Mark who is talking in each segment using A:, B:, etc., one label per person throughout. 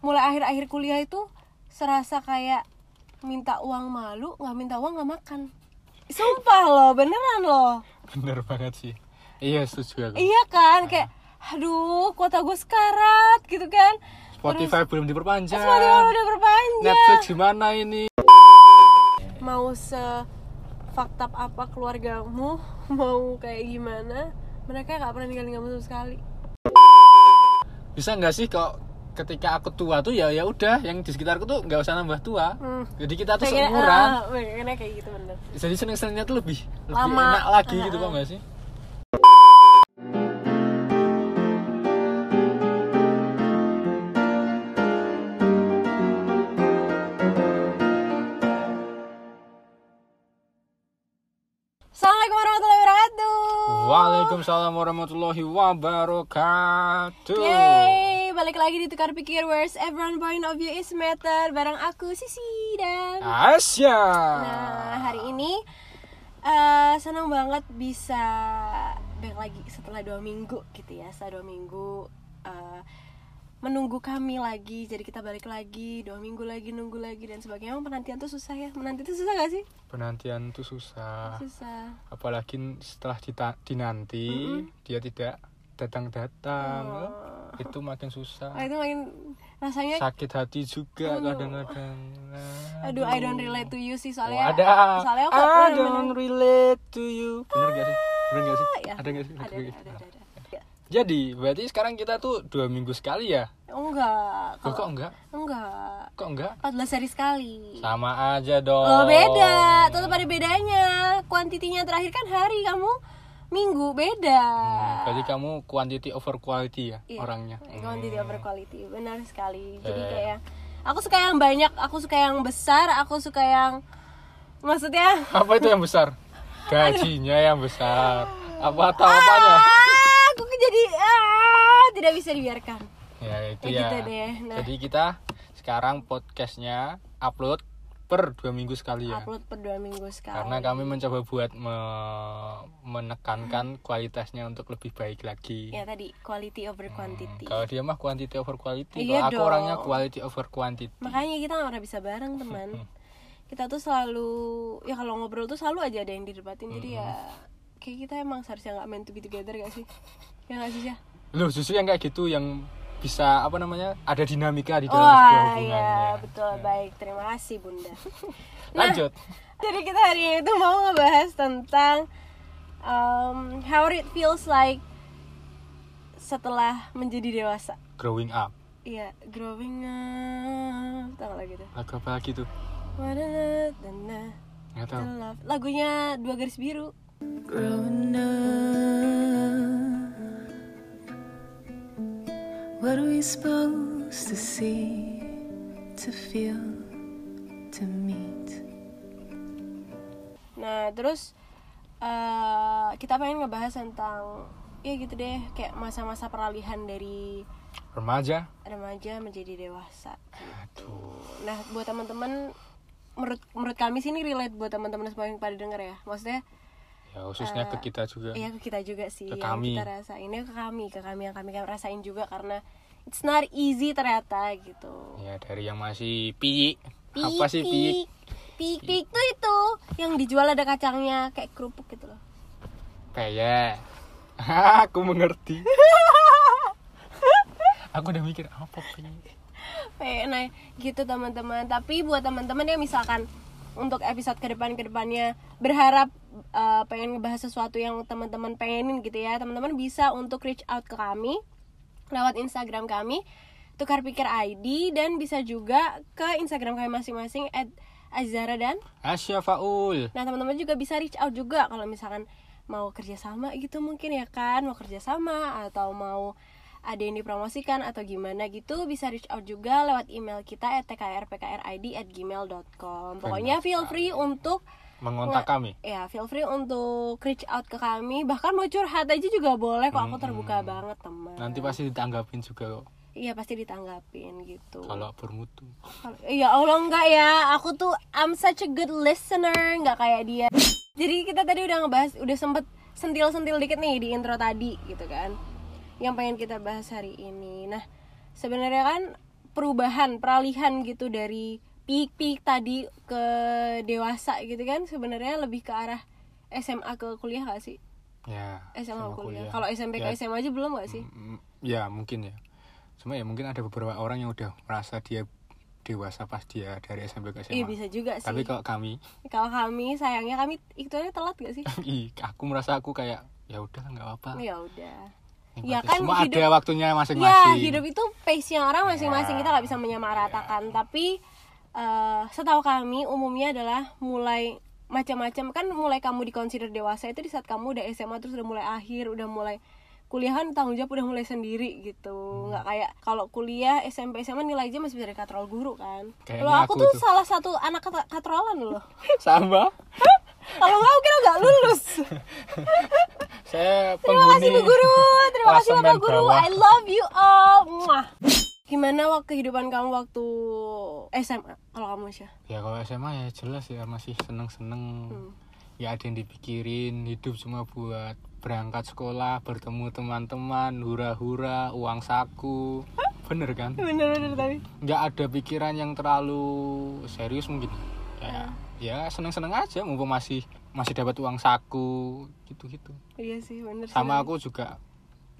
A: mulai akhir-akhir kuliah itu serasa kayak minta uang malu nggak minta uang nggak makan. Sumpah loh beneran loh.
B: Bener banget sih. Iya setuju aku.
A: Iya kan kayak aduh kuota gue sekarat gitu kan.
B: Spotify belum diperpanjang.
A: Spotify udah berpanjang
B: Netflix gimana ini?
A: Mau se faktab apa keluargamu? Mau kayak gimana? Mereka nggak pernah ninggalin kamu sama sekali.
B: Bisa nggak sih kok ketika aku tua tuh ya ya udah yang di sekitarku tuh nggak usah nambah tua.
A: Hmm.
B: jadi kita tuh
A: Pengennya-
B: seumuran.
A: ah, pengennya kayak gitu bener.
B: Jadi seneng senengnya tuh lebih lebih
A: Lama.
B: enak lagi
A: Ah,
B: gitu
A: ah.
B: kok nggak sih?
A: Assalamualaikum warahmatullahi wabarakatuh.
B: Waalaikumsalam warahmatullahi wabarakatuh.
A: Yeay, balik lagi di Tukar Pikir Where's everyone point of view is matter. Bareng aku Sisi dan
B: Asya.
A: Nah, hari ini eh senang banget bisa balik lagi setelah dua minggu gitu ya. Setelah dua minggu eh, menunggu kami lagi. Jadi kita balik lagi, dua minggu lagi, nunggu lagi dan sebagainya. Emang penantian tuh susah ya? Menanti tuh susah gak sih?
B: penantian tuh susah.
A: Susah.
B: Apalagi setelah dita- dinanti dia tidak datang-datang.
A: Oh.
B: itu makin susah
A: Ah, itu makin rasanya
B: sakit hati juga
A: Aduh.
B: kadang-kadang
A: Aduh, I don't relate to you sih
B: Oh,
A: soalnya.
B: ada
A: Soalnya aku
B: I don't relate to you bener gak sih bener gak sih
A: Ya,
B: ada gak sih
A: Ada,
B: Ada
A: ada, ada, ada. Ya.
B: jadi berarti sekarang kita tuh dua minggu sekali ya
A: Enggak.
B: Loh, kok enggak
A: Enggak.
B: kok enggak
A: 14 hari sekali.
B: sama aja dong
A: Oh, beda. Tetap ada bedanya. Kuantitinya terakhir kan hari, kamu minggu beda.
B: Hmm, berarti kamu quantity over quality ya
A: Iya,
B: orangnya
A: Quantity
B: Hmm.
A: over quality. Benar sekali. Jadi
B: Eh.
A: kayak aku suka yang banyak, aku suka yang besar, aku suka yang maksudnya
B: apa itu yang besar gajinya yang besar apa atau apanya
A: ah, aku jadi ah, tidak bisa dibiarkan.
B: ya itu
A: Kayak
B: ya
A: gitu deh. Nah.
B: jadi kita sekarang podcastnya upload per dua minggu sekali ya.
A: Upload per dua minggu sekali.
B: karena kami mencoba buat me- menekankan kualitasnya untuk lebih baik lagi.
A: Ya tadi quality over quantity.
B: kalau dia mah quantity over quality
A: Iya
B: kalau aku orangnya quality over quantity.
A: Makanya kita nggak pernah bisa bareng teman. Kita tuh selalu ya kalau ngobrol tuh selalu aja ada yang didebatin. Jadi ya kayak kita emang seharusnya nggak meant to be together gak sih? Ya nggak sih ya
B: loh justru yang kayak gitu yang bisa apa namanya ada dinamika di dalam
A: wah
B: sebuah
A: ya.
B: hubungannya
A: betul baik terima kasih bunda. Nah,
B: lanjut
A: jadi kita hari ini tuh mau ngebahas tentang um, how it feels like setelah menjadi dewasa.
B: Growing up.
A: Iya, growing up. Tahu lagi tuh.
B: lagu apa lagi tuh? Nggak tahu.
A: Lagunya dua garis biru.
C: Growing up, what are we supposed to see, to feel, to meet?
A: Nah, terus eh kita pengen ngebahas tentang ya gitu deh, kayak masa-masa peralihan dari
B: remaja
A: remaja menjadi dewasa.
B: aduh
A: Nah, buat teman-teman menurut menurut kami sih ini relate buat teman-teman semua yang pada denger ya. Maksudnya
B: ya khususnya ke kita juga
A: Iya ke kita juga sih
B: Ke
A: yang
B: kami.
A: kita rasain ya ke kami ke kami yang kami rasain juga karena it's not easy ternyata gitu.
B: ya dari yang masih piyi apa sih piyi
A: Pik pik tuh itu yang dijual ada kacangnya kayak kerupuk gitu loh.
B: peye aku mengerti aku udah mikir apa
A: Kayak nah gitu teman-teman. Tapi buat teman-teman yang misalkan untuk episode ke depan ke depannya berharap uh, pengen ngebahas sesuatu yang teman-teman pengenin gitu ya. Teman-teman bisa untuk reach out ke kami lewat Instagram kami tukar pikir ID dan bisa juga ke Instagram kami masing-masing at Azara dan
B: Asya Faul
A: Nah teman-teman juga bisa reach out juga kalau misalkan mau kerjasama gitu mungkin ya kan mau kerjasama atau mau ada yang dipromosikan atau gimana gitu bisa reach out juga lewat email kita at tkrpkrid at gmail.com pokoknya feel free untuk
B: mengontak kami.
A: Ya feel free untuk reach out ke kami. Bahkan mau curhat aja juga boleh kok aku terbuka banget teman.
B: Nanti pasti ditanggapin juga kok.
A: Iya pasti ditanggapin gitu.
B: Kalau bermutu.
A: Ya Allah enggak ya, aku tuh I'm such a good listener, nggak kayak dia. Jadi kita tadi udah ngebahas, udah sempet sentil-sentil dikit nih di intro tadi gitu kan. Yang pengen kita bahas hari ini. Nah, sebenarnya kan perubahan peralihan gitu dari peak-peak tadi ke dewasa gitu kan sebenarnya lebih ke arah SMA ke kuliah gak sih?
B: Ya
A: SMA
B: sama
A: ke kuliah. kalau SMP
B: Ya,
A: ke SMA aja belum gak sih?
B: Ya mungkin ya. Cuma ya mungkin ada beberapa orang yang udah merasa dia dewasa pas dia dari SMP ke SMA
A: iya bisa juga sih.
B: tapi kalau kami?
A: Kalau kami sayangnya kami itu aja telat gak sih?
B: Ih, aku merasa aku kayak ya udah nggak apa-apa.
A: Ya udah. Ya kan
B: semua
A: hidup-
B: ada waktunya
A: Ya,
B: masing-masing
A: hidup itu pace-nya orang masing-masing
B: Ya.
A: kita nggak bisa menyamaratakan. Tapi eh, setahu kami umumnya adalah mulai macam-macam kan mulai kamu dikonsider dewasa itu di saat kamu udah SMA terus udah mulai akhir, udah mulai kuliah kan tanggung jawab udah mulai sendiri gitu.
B: Hmm.
A: nggak kayak kalau kuliah SMP SMA nilai aja masih bisa dikatrol guru kan.
B: Kayaknya
A: Kalau aku,
B: aku
A: tuh
B: tuh.
A: salah satu anak kat- katrolan loh.
B: sama
A: Kalau nggak kira nggak lulus.
B: saya
A: Terima kasih Bu Guru, terima kasih Bapak Guru.
B: bawah.
A: I love you all. Muah. Gimana waktu kehidupan kamu waktu SMA kalau kamu sih?
B: ya kalau SMA ya jelas ya masih seneng-seneng
A: Hmm.
B: ya ada yang dipikirin hidup cuma buat berangkat sekolah bertemu teman-teman hura-hura uang saku bener kan
A: Bener-bener tapi.
B: nggak ada pikiran yang terlalu serius mungkin ya ya seneng-seneng aja mumpung masih masih dapat uang saku gitu-gitu
A: Iya sih bener sih.
B: sama aku juga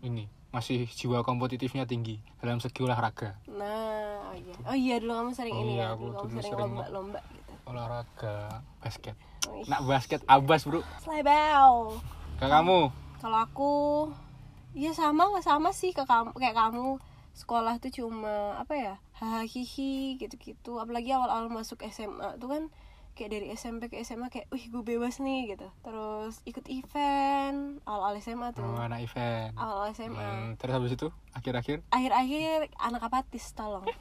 B: ini masih jiwa kompetitifnya tinggi dalam segi olahraga
A: Nah, oh iya. Oh iya dulu kamu sering ini
B: Iya,
A: ya,
B: aku
A: dulu kamu sering lomba-lomba gitu.
B: olahraga basket
A: Wih.
B: nak basket abas bro
A: Slebel.
B: ke kamu
A: Kalau aku ya sama nggak sama sih ke kamu kayak kamu sekolah tuh cuma apa ya hahaha gitu-gitu apalagi awal-awal masuk SMA tuh kan kayak dari SMP ke SMA kayak wih gue bebas nih gitu. Terus ikut event awal-awal SMA tuh.
B: Oh, anak event.
A: Awal-awal SMA
B: Hmm, terus habis itu akhir-akhir?
A: Akhir-akhir anak apatis tolong.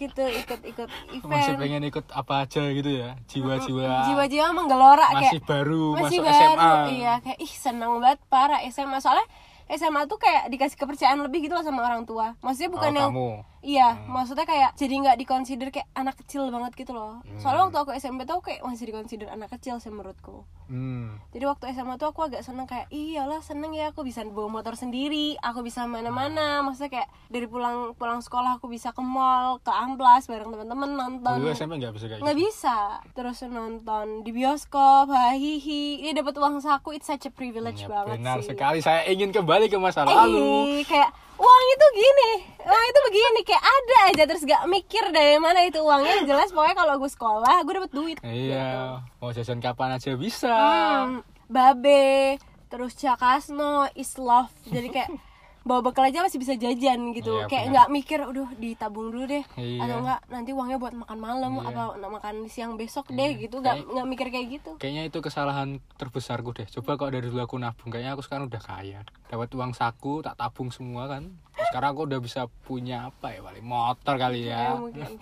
A: Gitu ikut-ikut
B: masih
A: event.
B: pengen ikut apa aja gitu ya? Jiwa-jiwa.
A: Jiwa-jiwa menggelora
B: masih
A: kayak
B: baru
A: masih
B: masuk
A: baru
B: SMA
A: iya kayak ih seneng banget para SMA soalnya SMA tuh kayak dikasih kepercayaan lebih gitu loh sama orang tua. Maksudnya bukan
B: oh,
A: yang
B: kamu
A: iya maksudnya kayak jadi nggak dikonsider kayak anak kecil banget gitu loh.
B: Hmm.
A: soalnya waktu aku SMP tuh kayak masih dikonsider anak kecil sih menurutku.
B: Hmm.
A: jadi waktu SMA tuh aku agak seneng kayak iyalah seneng ya aku bisa bawa motor sendiri aku bisa mana-mana. Maksudnya kayak dari pulang pulang sekolah aku bisa ke mall ke amplas bareng teman-teman nonton.
B: Dulu SMP nggak bisa kayak
A: nggak
B: gitu?
A: bisa. Terus nonton di bioskop hahihi. Ini dapat uang saku it's such a privilege
B: Ya,
A: banget
B: benar
A: sih.
B: sekali. Saya ingin kembali ke masa
A: Eh,
B: lalu.
A: kayak uang itu gini uang itu begini kayak ada aja terus gak mikir dari mana itu uangnya jelas pokoknya kalau gue sekolah gue dapet duit
B: iya mau jajan kapan aja bisa.
A: Hmm, babe terus cakasno is love jadi kayak bawa bekal aja masih bisa jajan gitu
B: Iya,
A: kayak nggak mikir udah ditabung dulu deh
B: Iya.
A: atau enggak nanti uangnya buat makan malam
B: Iya.
A: apa makan siang besok deh gitu nggak nggak mikir kayak gitu
B: Kayaknya itu kesalahan terbesarku deh. Coba kalau dari dulu aku nabung, kayaknya aku sekarang udah kaya. Dapat uang saku, tak tabung semua kan. Sekarang aku udah bisa punya apa ya, paling motor kali
A: ya,
B: ya.
A: mungkin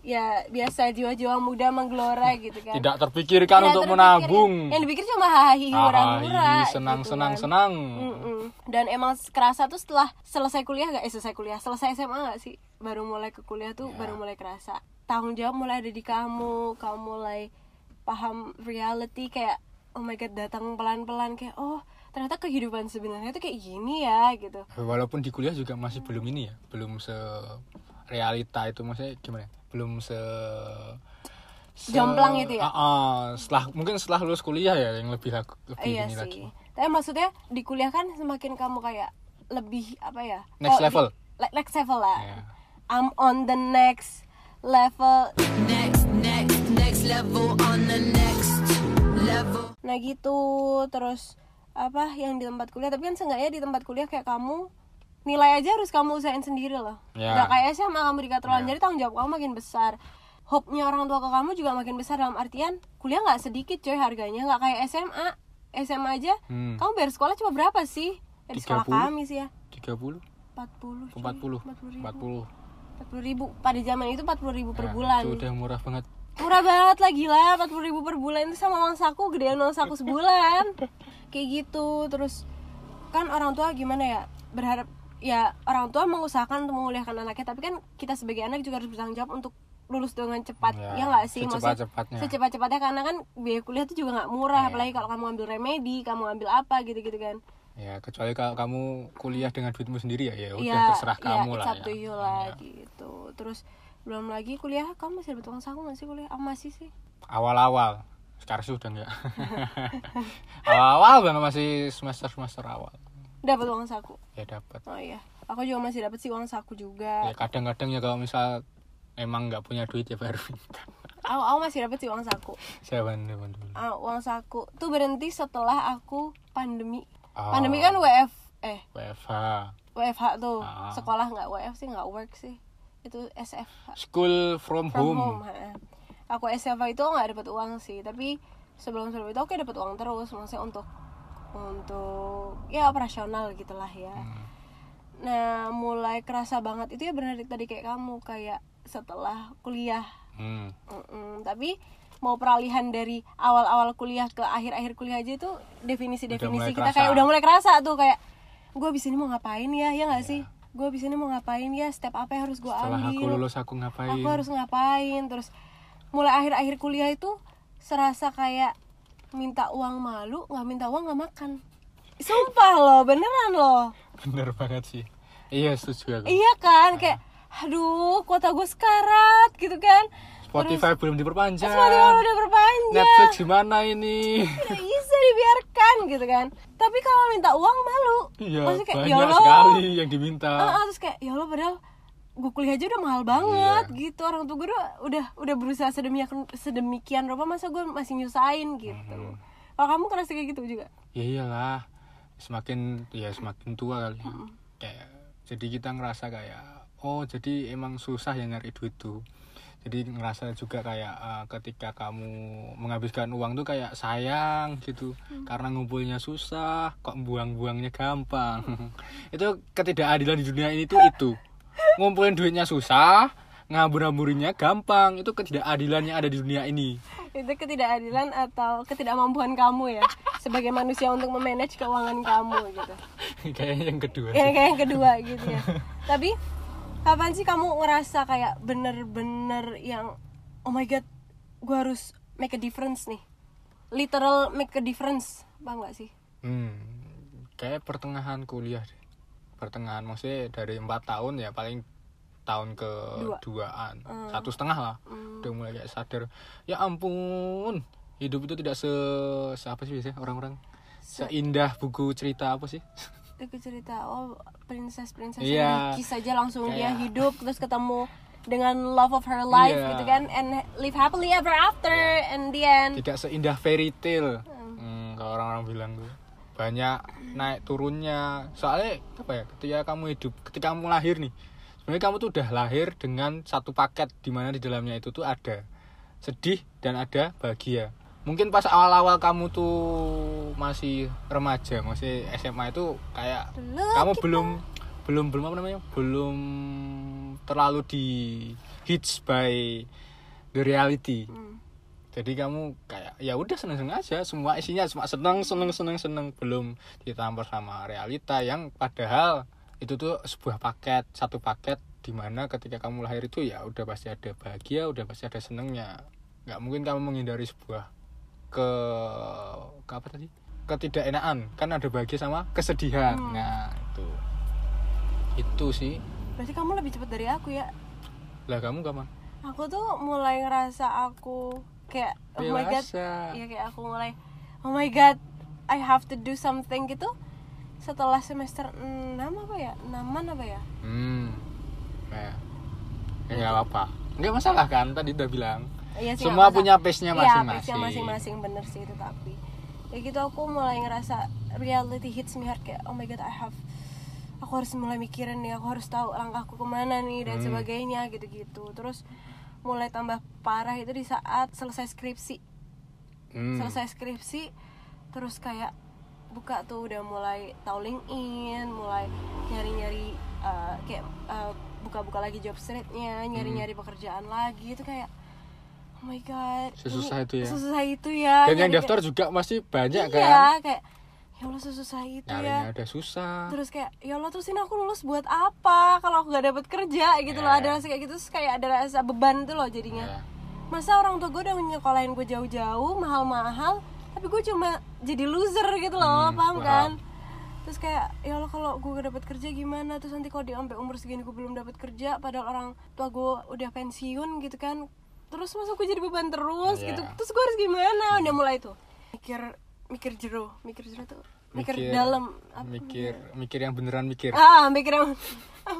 A: ya biasa jiwa-jiwa muda menggelora gitu kan
B: Tidak terpikirkan
A: Tidak
B: untuk
A: terpikir,
B: menabung.
A: yang dipikir cuma hahaha murah-murah
B: Ah, senang,
A: gitu
B: senang,
A: kan.
B: senang.
A: Mm-mm. dan emang kerasa tuh setelah selesai kuliah gak eh selesai kuliah selesai SMA gak sih baru mulai ke kuliah tuh
B: Ya.
A: baru mulai kerasa tanggung jawab mulai ada di kamu kamu mulai paham reality kayak oh my god datang pelan-pelan kayak oh ternyata kehidupan sebenarnya tuh kayak gini ya gitu
B: Walaupun di kuliah juga masih belum ini ya, belum se realita itu maksudnya gimana? ya? Belum se se-
A: Jomplang itu ya?
B: Ah, ah. setelah mungkin setelah lulus kuliah ya yang lebih laku- lebih
A: iya
B: ini
A: sih
B: lagi.
A: tapi maksudnya di kuliah kan semakin kamu kayak lebih apa ya
B: Next
A: Oh, di-
B: level.
A: le- next level lah
B: Iya.
A: I'm on the next level
C: Next, next, next level on the next level.
A: nah gitu terus apa yang di tempat kuliah tapi kan seenggaknya di tempat kuliah kayak kamu nilai aja harus kamu usahain sendiri loh.
B: Ya.
A: nggak kayak SMA kamu di katrolan
B: Ya.
A: jadi tanggung jawab kamu makin besar. Hope-nya orang tua ke kamu juga makin besar dalam artian kuliah nggak sedikit coy harganya. Nggak kayak SMA SMA aja
B: Hmm.
A: kamu bayar sekolah cuma berapa sih? Ya, di sekolah
B: 30?
A: kami sih ya.
B: 30
A: 40 cuy.
B: 40
A: 40 ribu.
B: 40
A: 40 ribu. Pada zaman itu 40 ribu per
B: Ya,
A: bulan.
B: itu udah murah banget.
A: Murah banget lah gila. 40 ribu per bulan itu sama uang saku gedean uang saku sebulan. Kayak gitu. Terus kan orang tua gimana ya? Berharap ya orang tua mengusahakan untuk menguliahkan anaknya tapi kan kita sebagai anak juga harus bertanggung jawab untuk lulus dengan cepat
B: Ya,
A: ya nggak sih? Maksudnya,
B: secepat-cepatnya.
A: secepat-cepatnya karena kan biaya kuliah itu juga nggak murah
B: Ya.
A: apalagi kalau kamu ambil remedi kamu ambil apa gitu-gitu kan.
B: Ya kecuali kalau kamu kuliah dengan duitmu sendiri ya ya udah
A: Iya,
B: terserah
A: iya,
B: kamu lah ya.
A: you lah
B: Iya.
A: gitu. Terus belum lagi kuliah kamu masih dapat uang saku nggak sih kuliah? Ah, masih sih.
B: Awal-awal. Sekarang sudah enggak awal-awal banget masih semester semester awal
A: dapat uang saku?
B: Ya dapat.
A: Oh iya. Aku juga masih dapat sih uang saku juga.
B: Ya kadang-kadang ya kalau misal emang nggak punya duit ya baru minta.
A: Aku, aku masih dapat sih uang saku.
B: Saya bantu bantu
A: Ah, uang saku. Tuh berhenti setelah aku pandemi.
B: Oh.
A: pandemi kan WF eh.
B: WFH
A: WFH tuh.
B: Ah.
A: sekolah nggak WF sih nggak work sih. Itu SFH
B: school from,
A: from
B: home,
A: home, ha. aku SFH itu nggak dapat uang sih tapi sebelum sebelum itu aku dapat uang terus. Maksudnya untuk untuk ya operasional gitulah ya
B: Hmm.
A: nah mulai kerasa banget itu ya benar tadi kayak kamu kayak setelah kuliah
B: Hmm.
A: Mm-mm. tapi mau peralihan dari awal-awal kuliah ke akhir-akhir kuliah aja itu definisi-definisi kita
B: kerasa.
A: kayak udah mulai kerasa tuh kayak gue abis ini mau ngapain ya ya nggak sih gue abis ini mau ngapain ya step apa yang harus gue
B: setelah
A: ambil
B: aku lulus aku ngapain
A: aku harus ngapain terus mulai akhir-akhir kuliah itu serasa kayak minta uang malu nggak minta uang nggak makan. Sumpah loh beneran loh.
B: Bener banget sih. Iya setuju aku.
A: Iya kan kayak aduh kuota gue sekarat gitu kan.
B: Spotify belum diperpanjang.
A: Spotify udah berpanjang
B: Netflix gimana ini?
A: Tidak bisa dibiarkan gitu kan. Tapi kalau minta uang malu.
B: Iya
A: Maksudnya kayak,
B: banyak
A: "Ya Allah."
B: sekali yang diminta.
A: Ah, ah, terus kayak ya Allah padahal gue kuliah aja udah mahal banget gitu. Orang tua gue udah udah udah berusaha sedemikian sedemikian rupa masa gue masih nyusahin gitu. Kalau kamu ngerasa kayak gitu juga?
B: Ya iyalah. Semakin ya semakin tua kali. Kayak jadi kita ngerasa kayak oh jadi emang susah ya nyari duit tuh. Jadi ngerasa juga kayak eh, ketika kamu menghabiskan uang tuh kayak sayang gitu. Karena ngumpulnya susah kok buang-buangnya gampang. Itu ketidakadilan di dunia ini tuh itu ngumpulin duitnya susah ngabur-ngaburinya gampang. Itu ketidakadilan yang ada di dunia ini.
A: Itu ketidakadilan atau ketidakmampuan kamu ya sebagai manusia untuk memanage keuangan kamu gitu.
B: Kayaknya yang kedua
A: ya kayak yang kedua gitu ya. Tapi kapan sih kamu ngerasa kayak bener-bener yang oh my god gue harus make a difference nih? Literal make a difference paham gak sih?
B: Hmm, kayak pertengahan kuliah deh. Pertengahan maksudnya dari empat tahun ya paling tahun ke
A: Dua.
B: duaan. Satu setengah lah. Udah mulai kayak sadar. Ya ampun hidup itu tidak se, se apa sih biasanya orang-orang? Seindah buku cerita apa sih?
A: Itu cerita oh princess princess
B: Iya.
A: yang saja langsung dia
B: Kayak-
A: hidup terus ketemu dengan love of her life
B: Iya.
A: gitu kan and live happily ever after and the end.
B: Tidak seindah fairy tale. Hmm, kalau orang-orang bilang tuh banyak naik turunnya. Soalnya apa ya ketika kamu hidup ketika kamu lahir nih sebenarnya kamu tuh udah lahir dengan satu paket di mana di dalamnya itu tuh ada sedih dan ada bahagia. Mungkin pas awal-awal kamu tuh masih remaja masih SMA itu kayak
A: Dulu
B: kamu
A: kita-
B: belum belum belum apa namanya belum terlalu di hits by the reality.
A: Hmm.
B: Jadi kamu kayak ya udah seneng seneng aja. Semua isinya cuma seneng seneng seneng seneng. Belum ditambah sama realita yang padahal itu tuh sebuah paket satu paket di mana ketika kamu lahir itu ya udah pasti ada bahagia udah pasti ada senengnya. Nggak mungkin kamu menghindari sebuah ke, ke apa tadi? Ketidakenaan. Kan ada bahagia sama kesedihan.
A: Hmm.
B: nah itu. Itu sih.
A: Berarti kamu lebih cepat dari aku ya?
B: Lah kamu kapan?
A: Aku tuh mulai ngerasa aku kayak oh my god Iya kayak aku mulai oh my god I have to do something gitu setelah semester 6 apa ya 6 apa ya
B: Hmm. Ya. Ya nggak apa-apa. Nggak masalah kan tadi udah bilang.
A: Iya sih,
B: Semua punya
A: masalah.
B: pace-nya
A: Iya,
B: masing-masing.
A: pace-nya masing-masing bener sih itu tapi ya gitu aku mulai ngerasa reality hits me hard kayak oh my god I have aku harus mulai mikirin nih aku harus tahu langkahku ke mana nih dan
B: Hmm.
A: sebagainya gitu-gitu terus mulai tambah parah itu di saat selesai skripsi
B: Hmm.
A: selesai skripsi terus kayak buka tuh udah mulai tahu LinkedIn mulai nyari-nyari uh, kayak uh, buka-buka lagi job streetnya nyari-nyari pekerjaan lagi itu kayak oh my god
B: Sesusah
A: ini
B: itu ya.
A: sesusah itu ya
B: Dan yang daftar juga masih banyak
A: iya
B: kan.
A: kayak ya Allah sesusah itu
B: Nyarinya
A: ya
B: ada susah.
A: terus kayak ya Allah terus ini aku lulus buat apa kalau aku gak dapet kerja gitu loh
B: Iya.
A: ada rasa kayak gitu terus kayak ada rasa beban tuh loh jadinya
B: Ya.
A: masa orang tua gue udah nyekolahin gue jauh-jauh mahal-mahal tapi gue cuma jadi loser gitu loh
B: Hmm,
A: paham
B: paham.
A: kan terus kayak ya Allah kalau gue gak dapat kerja gimana terus nanti kalau di sampai umur segini gue belum dapat kerja padahal orang tua gue udah pensiun gitu kan terus masa gue jadi beban terus
B: Iya.
A: gitu terus gue harus gimana udah mulai tuh mikir mikir jero mikir jero tuh mikir, dalam apa
B: mikir mikir yang beneran mikir.
A: Ah mikir yang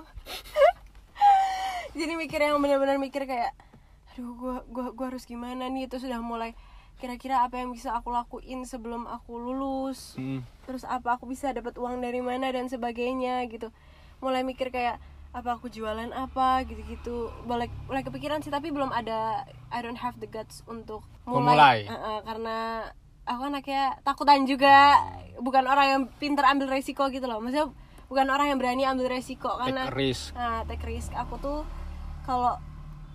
A: jadi mikir yang benar-benar mikir kayak aduh gua gua gua harus gimana nih? Itu sudah mulai kira-kira apa yang bisa aku lakuin sebelum aku lulus.
B: Hmm.
A: terus apa aku bisa dapat uang dari mana dan sebagainya gitu. Mulai mikir kayak apa aku jualan apa? Gitu-gitu. Mulai mulai kepikiran sih tapi belum ada I don't have the guts untuk
B: Memulai.
A: mulai. Eh, eh, karena aku anaknya takutan juga. Bukan orang yang pinter ambil resiko gitu loh. Maksudnya bukan orang yang berani ambil resiko karena
B: take risk.
A: Nah take risk. Aku tuh kalau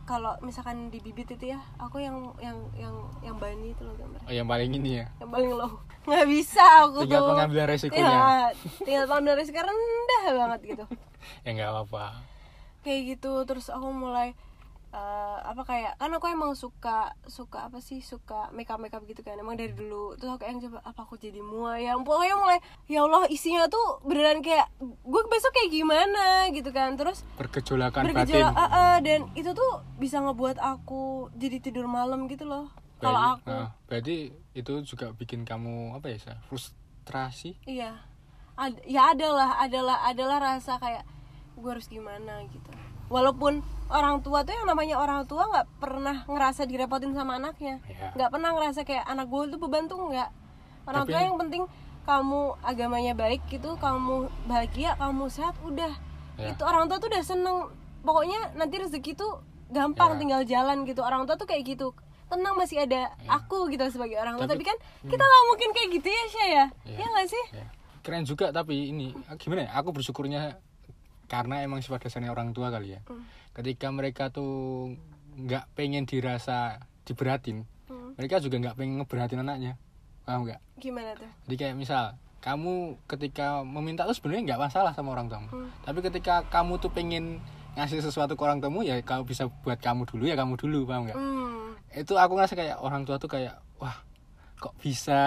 A: kalau misalkan di bibit itu ya aku yang yang yang yang bani itu loh gambar.
B: Oh, yang paling ini ya?
A: Yang paling low. Nggak bisa aku
B: Tinggal
A: tuh.
B: pengambilan resikonya.
A: ya, tinggal pengambilan resiko rendah banget gitu.
B: Ya nggak apa-apa.
A: Kayak gitu. Terus aku mulai eh, apa kayak kan aku emang suka suka apa sih suka makeup makeup gitu kan. Emang dari dulu. Terus aku yang coba apa aku jadi mua ya pokoknya mulai ya Allah isinya tuh beneran kayak gue besok kayak gimana? Gitu kan. Terus
B: bergejolakan
A: bergejolak ah, ah, dan itu tuh bisa ngebuat aku jadi tidur malam gitu loh. Kalau
B: Berarti-
A: aku.
B: nah, berarti itu juga bikin kamu apa ya Sa? frustrasi?
A: Iya. Ad- ya adalah adalah adalah rasa kayak gue harus gimana? gitu walaupun orang tua tuh yang namanya orang tua nggak pernah ngerasa direpotin sama anaknya.
B: Iya.
A: nggak pernah ngerasa kayak anak gue tuh beban tuh nggak. Orang
B: Tapi-
A: tua yang penting kamu agamanya baik gitu kamu bahagia kamu sehat udah.
B: Ya.
A: itu orang tua tuh udah seneng. Pokoknya nanti rezeki tuh gampang
B: Ya.
A: tinggal jalan gitu. Orang tua tuh kayak gitu. Tenang masih ada aku gitu sebagai orang tua.
B: Tapi-
A: tapi, kan kita nggak mungkin kayak gitu ya Syah ya?
B: Ya.
A: ya nggak sih?
B: Ya. keren juga tapi ini gimana ya? Aku bersyukurnya karena emang sifat dasarnya orang tua kali ya
A: Hmm.
B: ketika mereka tuh nggak pengen dirasa diberatin
A: Hmm.
B: mereka juga nggak pengen ngeberatin anaknya paham nggak
A: gimana tuh
B: jadi kayak misal kamu ketika meminta tuh sebenarnya nggak masalah sama orang tuamu
A: Hmm.
B: tapi ketika kamu tuh pengen ngasih sesuatu ke orang tuamu ya kalau bisa buat kamu dulu ya kamu dulu paham nggak
A: hmm.
B: itu aku ngerasa kayak orang tua tuh kayak wah kok bisa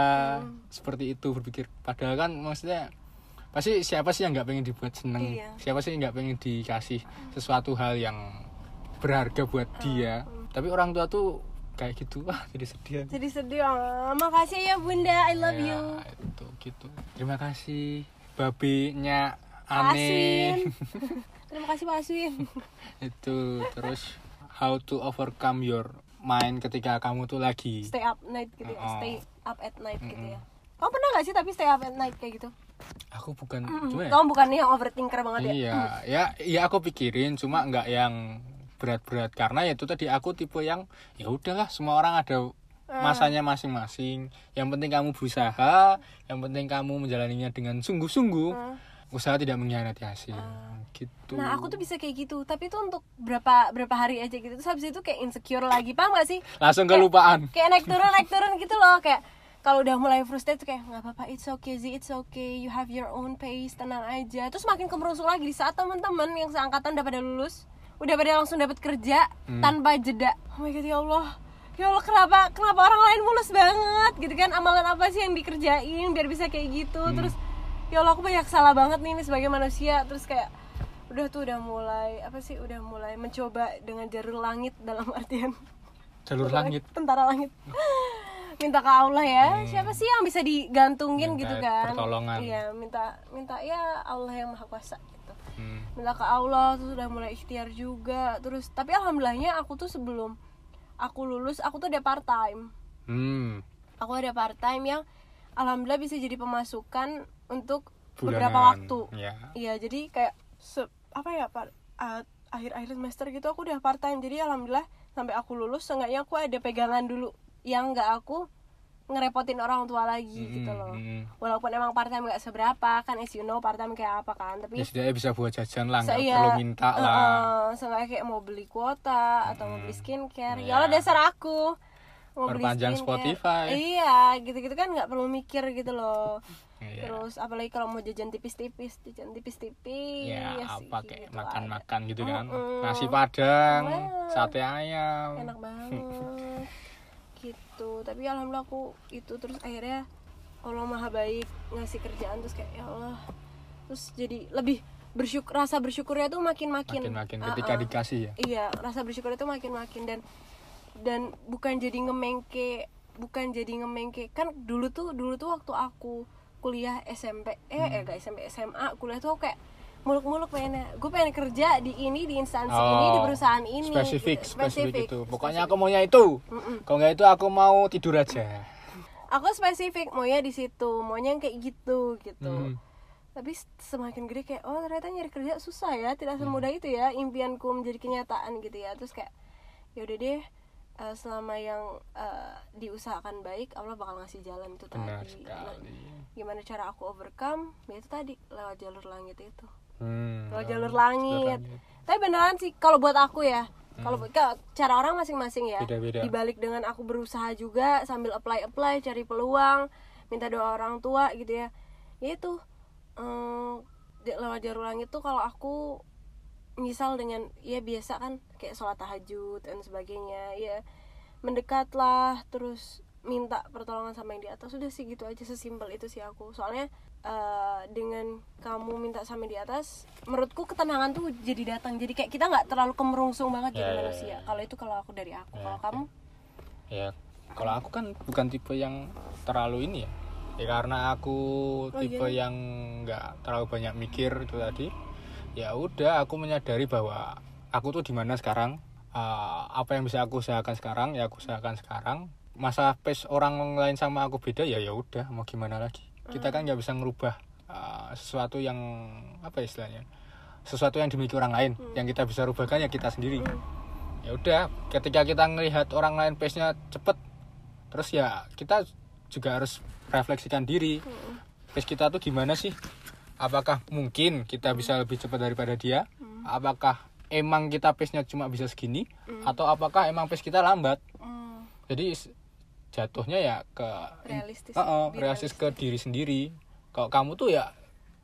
B: seperti itu berpikir padahal kan maksudnya pasti siapa sih yang nggak pengen dibuat seneng?
A: Iya.
B: siapa sih yang nggak pengen dikasih sesuatu hal yang berharga buat dia? tapi orang tua tuh kayak gitu. Wah jadi sedih
A: jadi sedih oh, makasih ya bunda. I love
B: Ya,
A: you.
B: itu gitu. Terima kasih babenya
A: Aswin
B: aneh
A: terima kasih Pak Aswin
B: itu terus how to overcome your mind ketika kamu tuh lagi
A: stay up night gitu ya
B: Oh.
A: stay up at night gitu ya. Kamu pernah gak sih tapi stay up at night kayak gitu
B: aku bukan cuma ya
A: kamu bukan yang overthinker banget ya
B: Iya, ya, ya aku pikirin, cuma nggak yang berat-berat karena ya itu tadi aku tipe yang ya udahlah semua orang ada masanya masing-masing. Yang penting kamu berusaha, yang penting kamu menjalaninya dengan sungguh-sungguh. Usaha tidak mengkhianati hasil. Gitu.
A: Nah aku tuh bisa kayak gitu Tapi itu untuk berapa berapa hari aja gitu Terus habis itu kayak insecure lagi Paham gak sih?
B: langsung kelupaan.
A: Kayak naik turun naik turun gitu loh Kayak kalau udah mulai frustrated tuh kayak nggak apa-apa it's okay Z it's okay you have your own pace tenang aja. Terus makin kemerusuk lagi di saat teman-teman yang seangkatan udah pada lulus udah pada langsung dapat kerja tanpa jeda. Oh my god ya Allah. Ya Allah kenapa kenapa orang lain mulus banget? Gitu kan amalan apa sih yang dikerjain biar bisa kayak gitu? Terus ya Allah aku banyak salah banget nih, nih sebagai manusia. Terus kayak udah tuh udah mulai apa sih udah mulai mencoba dengan jalur langit dalam artian
B: Jalur langit.
A: tentara langit minta ke Allah ya siapa sih yang bisa digantungin
B: Minta
A: gitu kan
B: pertolongan.
A: iya minta minta ya Allah yang maha kuasa gitu
B: Hmm.
A: minta ke Allah terus udah mulai ikhtiar juga terus tapi alhamdulillahnya aku tuh sebelum aku lulus aku tuh ada part time
B: Hmm.
A: aku ada part time yang alhamdulillah bisa jadi pemasukan untuk beberapa
B: Bulanan.
A: waktu
B: Ya.
A: Iya jadi kayak se- apa ya pak akhir-akhir semester gitu aku udah part time jadi alhamdulillah sampai aku lulus seenggaknya aku ada pegangan dulu yang nggak aku ngerepotin orang tua lagi gitu loh
B: hmm.
A: walaupun emang part time nggak seberapa kan as you know part time kayak apa kan
B: Ya
A: tapi
B: setidaknya bisa buat jajan lah, nggak perlu minta lah.
A: uh, kayak mau beli kuota atau mau beli skincare
B: Iya.
A: ya dasar aku mau
B: Perpanjang. Spotify.
A: iya gitu-gitu kan nggak perlu mikir gitu loh
B: Iya.
A: terus apalagi kalau mau jajan tipis-tipis jajan tipis-tipis
B: ya
A: sih,
B: apa kayak
A: gitu
B: makan-makan gitu kan
A: Mm-mm.
B: nasi padang sate ayam
A: enak banget gitu. Tapi alhamdulillah aku itu terus akhirnya Allah maha baik ngasih kerjaan terus kayak ya Allah. Terus jadi lebih bersyukur rasa bersyukurnya tuh makin makin
B: makin-makin
A: Ah,
B: ketika
A: ah.
B: dikasih ya?
A: Iya rasa bersyukur itu makin makin dan dan bukan jadi ngemengke bukan jadi ngemengke. Kan dulu tuh dulu tuh waktu aku kuliah SMP eh
B: Hmm.
A: eh gak SMP SMA kuliah tuh aku kayak muluk-muluk pengen gue pengen kerja di ini di instansi ini di
B: Oh,
A: perusahaan ini.
B: spesifik
A: gitu.
B: spesifik itu. Pokoknya aku maunya itu. Kalau nggak itu aku mau tidur aja.
A: Aku spesifik maunya di situ. Maunya yang kayak gitu gitu.
B: Hmm.
A: tapi semakin gede kayak oh ternyata nyari kerja susah ya tidak
B: Hmm.
A: semudah itu ya impianku menjadi kenyataan gitu ya. Terus kayak ya udah deh eh, selama yang eh, diusahakan baik Allah bakal ngasih jalan itu
B: benar
A: tadi. Nah,
B: sekali.
A: gimana cara aku overcome? Ya itu tadi lewat jalur langit itu
B: Hmm,
A: lewat jalur langit.
B: langit.
A: tapi beneran sih kalau buat aku ya kalau ka- cara orang masing-masing ya.
B: Beda-beda.
A: dibalik dengan aku berusaha juga sambil apply apply cari peluang minta doa orang tua gitu ya. Ya itu eh, di- lewat jalur langit tuh kalau aku misal dengan ya biasa kan kayak sholat tahajud dan sebagainya ya mendekatlah terus minta pertolongan sama yang di atas. Sudah sih gitu aja sesimpel itu sih aku. Soalnya eh, dengan kamu minta sama di atas menurutku ketenangan tuh jadi datang. Jadi kayak kita nggak terlalu kemerungsung banget jadi
B: Ya, ya,
A: manusia.
B: ya.
A: kalau itu kalau aku dari aku.
B: Ya,
A: kalau
B: oke.
A: kamu?
B: Ya kalau aku kan bukan tipe yang terlalu ini ya. Ya karena aku
A: Oh,
B: tipe
A: iya.
B: yang nggak terlalu banyak mikir itu tadi ya udah aku menyadari bahwa aku tuh di mana sekarang Uh, apa yang bisa aku usahakan sekarang ya aku usahakan sekarang. Masa pace orang lain sama aku beda ya ya udah mau gimana lagi kita kan nggak bisa ngerubah uh, sesuatu yang apa ya istilahnya sesuatu yang dimiliki orang lain. Yang kita bisa rubahkan ya kita sendiri. Ya udah ketika kita ngelihat orang lain pace nya cepet terus ya kita juga harus refleksikan diri. Pace kita tuh gimana sih? Apakah mungkin kita bisa lebih cepat daripada dia? Apakah emang kita pace nya cuma bisa segini? Atau apakah emang pace kita lambat?
A: Hmm,
B: jadi jatuhnya ya ke
A: realistis.
B: Heeh,
A: Be
B: realistis ke diri sendiri. Kalau kamu tuh ya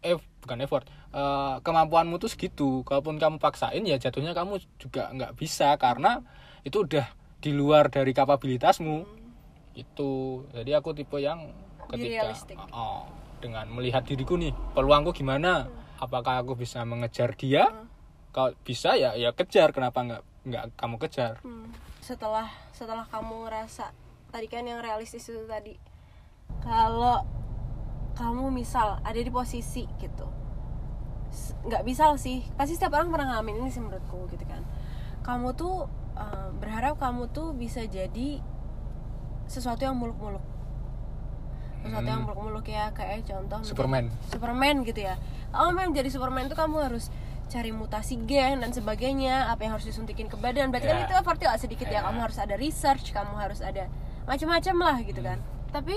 B: eh bukan effort eh, kemampuanmu tuh segitu. Kalaupun kamu paksain ya jatuhnya kamu juga nggak bisa karena itu udah di luar dari kapabilitasmu. Itu jadi aku tipe yang ketika
A: realistic.
B: oh, dengan melihat diriku nih peluangku gimana? Apakah aku bisa mengejar dia? Kalau bisa ya ya kejar. Kenapa nggak nggak kamu kejar?
A: Hmm. setelah setelah kamu ngerasa tadi kan yang realistis itu tadi kalau kamu misal ada di posisi gitu nggak bisa sih pasti setiap orang pernah ngalamin ini sih menurutku gitu kan kamu tuh eh, berharap kamu tuh bisa jadi sesuatu yang muluk-muluk sesuatu yang
B: Hmm.
A: muluk-muluk ya kayak contoh menjadi-
B: Superman
A: Superman gitu ya. Kalau memang jadi Superman itu kamu harus cari mutasi gen dan sebagainya, apa yang harus disuntikin ke badan. Berarti kan
B: Ya.
A: itu effortnya gak sedikit ya.
B: Ya.
A: Kamu harus ada research, kamu harus ada macam-macam lah gitu kan. Tapi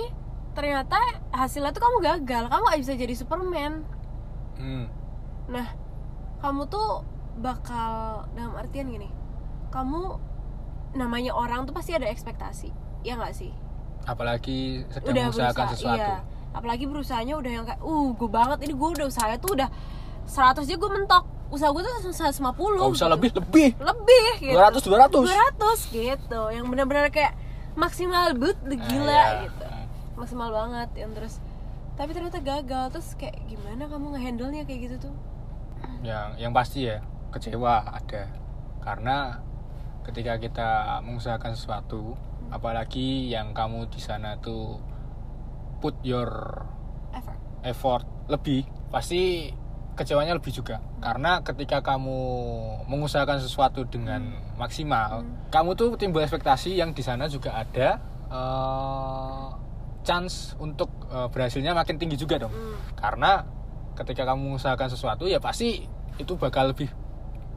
A: ternyata hasilnya tuh kamu gagal, kamu gak bisa jadi Superman.
B: hmm.
A: Nah, kamu tuh bakal dalam artian gini. Kamu namanya orang tuh pasti ada ekspektasi. Ya nggak sih?
B: apalagi sedang
A: udah berusaha,
B: sesuatu
A: iya. apalagi berusahanya udah yang kayak uh gue banget ini gue udah usaha tuh udah 100 aja gue mentok usaha gue tuh 150
B: kalau bisa
A: gitu.
B: lebih lebih
A: lebih gitu
B: 200 200
A: 200 gitu yang benar-benar kayak maksimal but gila
B: Ah, iya.
A: gitu. Maksimal banget yang terus tapi ternyata gagal terus kayak gimana kamu ngehandle nya kayak gitu tuh?
B: Yang yang pasti ya kecewa ada. Karena ketika kita mengusahakan sesuatu apalagi yang kamu di sana tuh put your
A: effort.
B: effort lebih pasti kecewanya lebih juga karena ketika kamu mengusahakan sesuatu dengan maksimal kamu tuh timbul ekspektasi yang di sana juga ada eh, chance untuk eh, berhasilnya makin tinggi juga dong
A: Hmm.
B: karena ketika kamu mengusahakan sesuatu ya pasti itu bakal lebih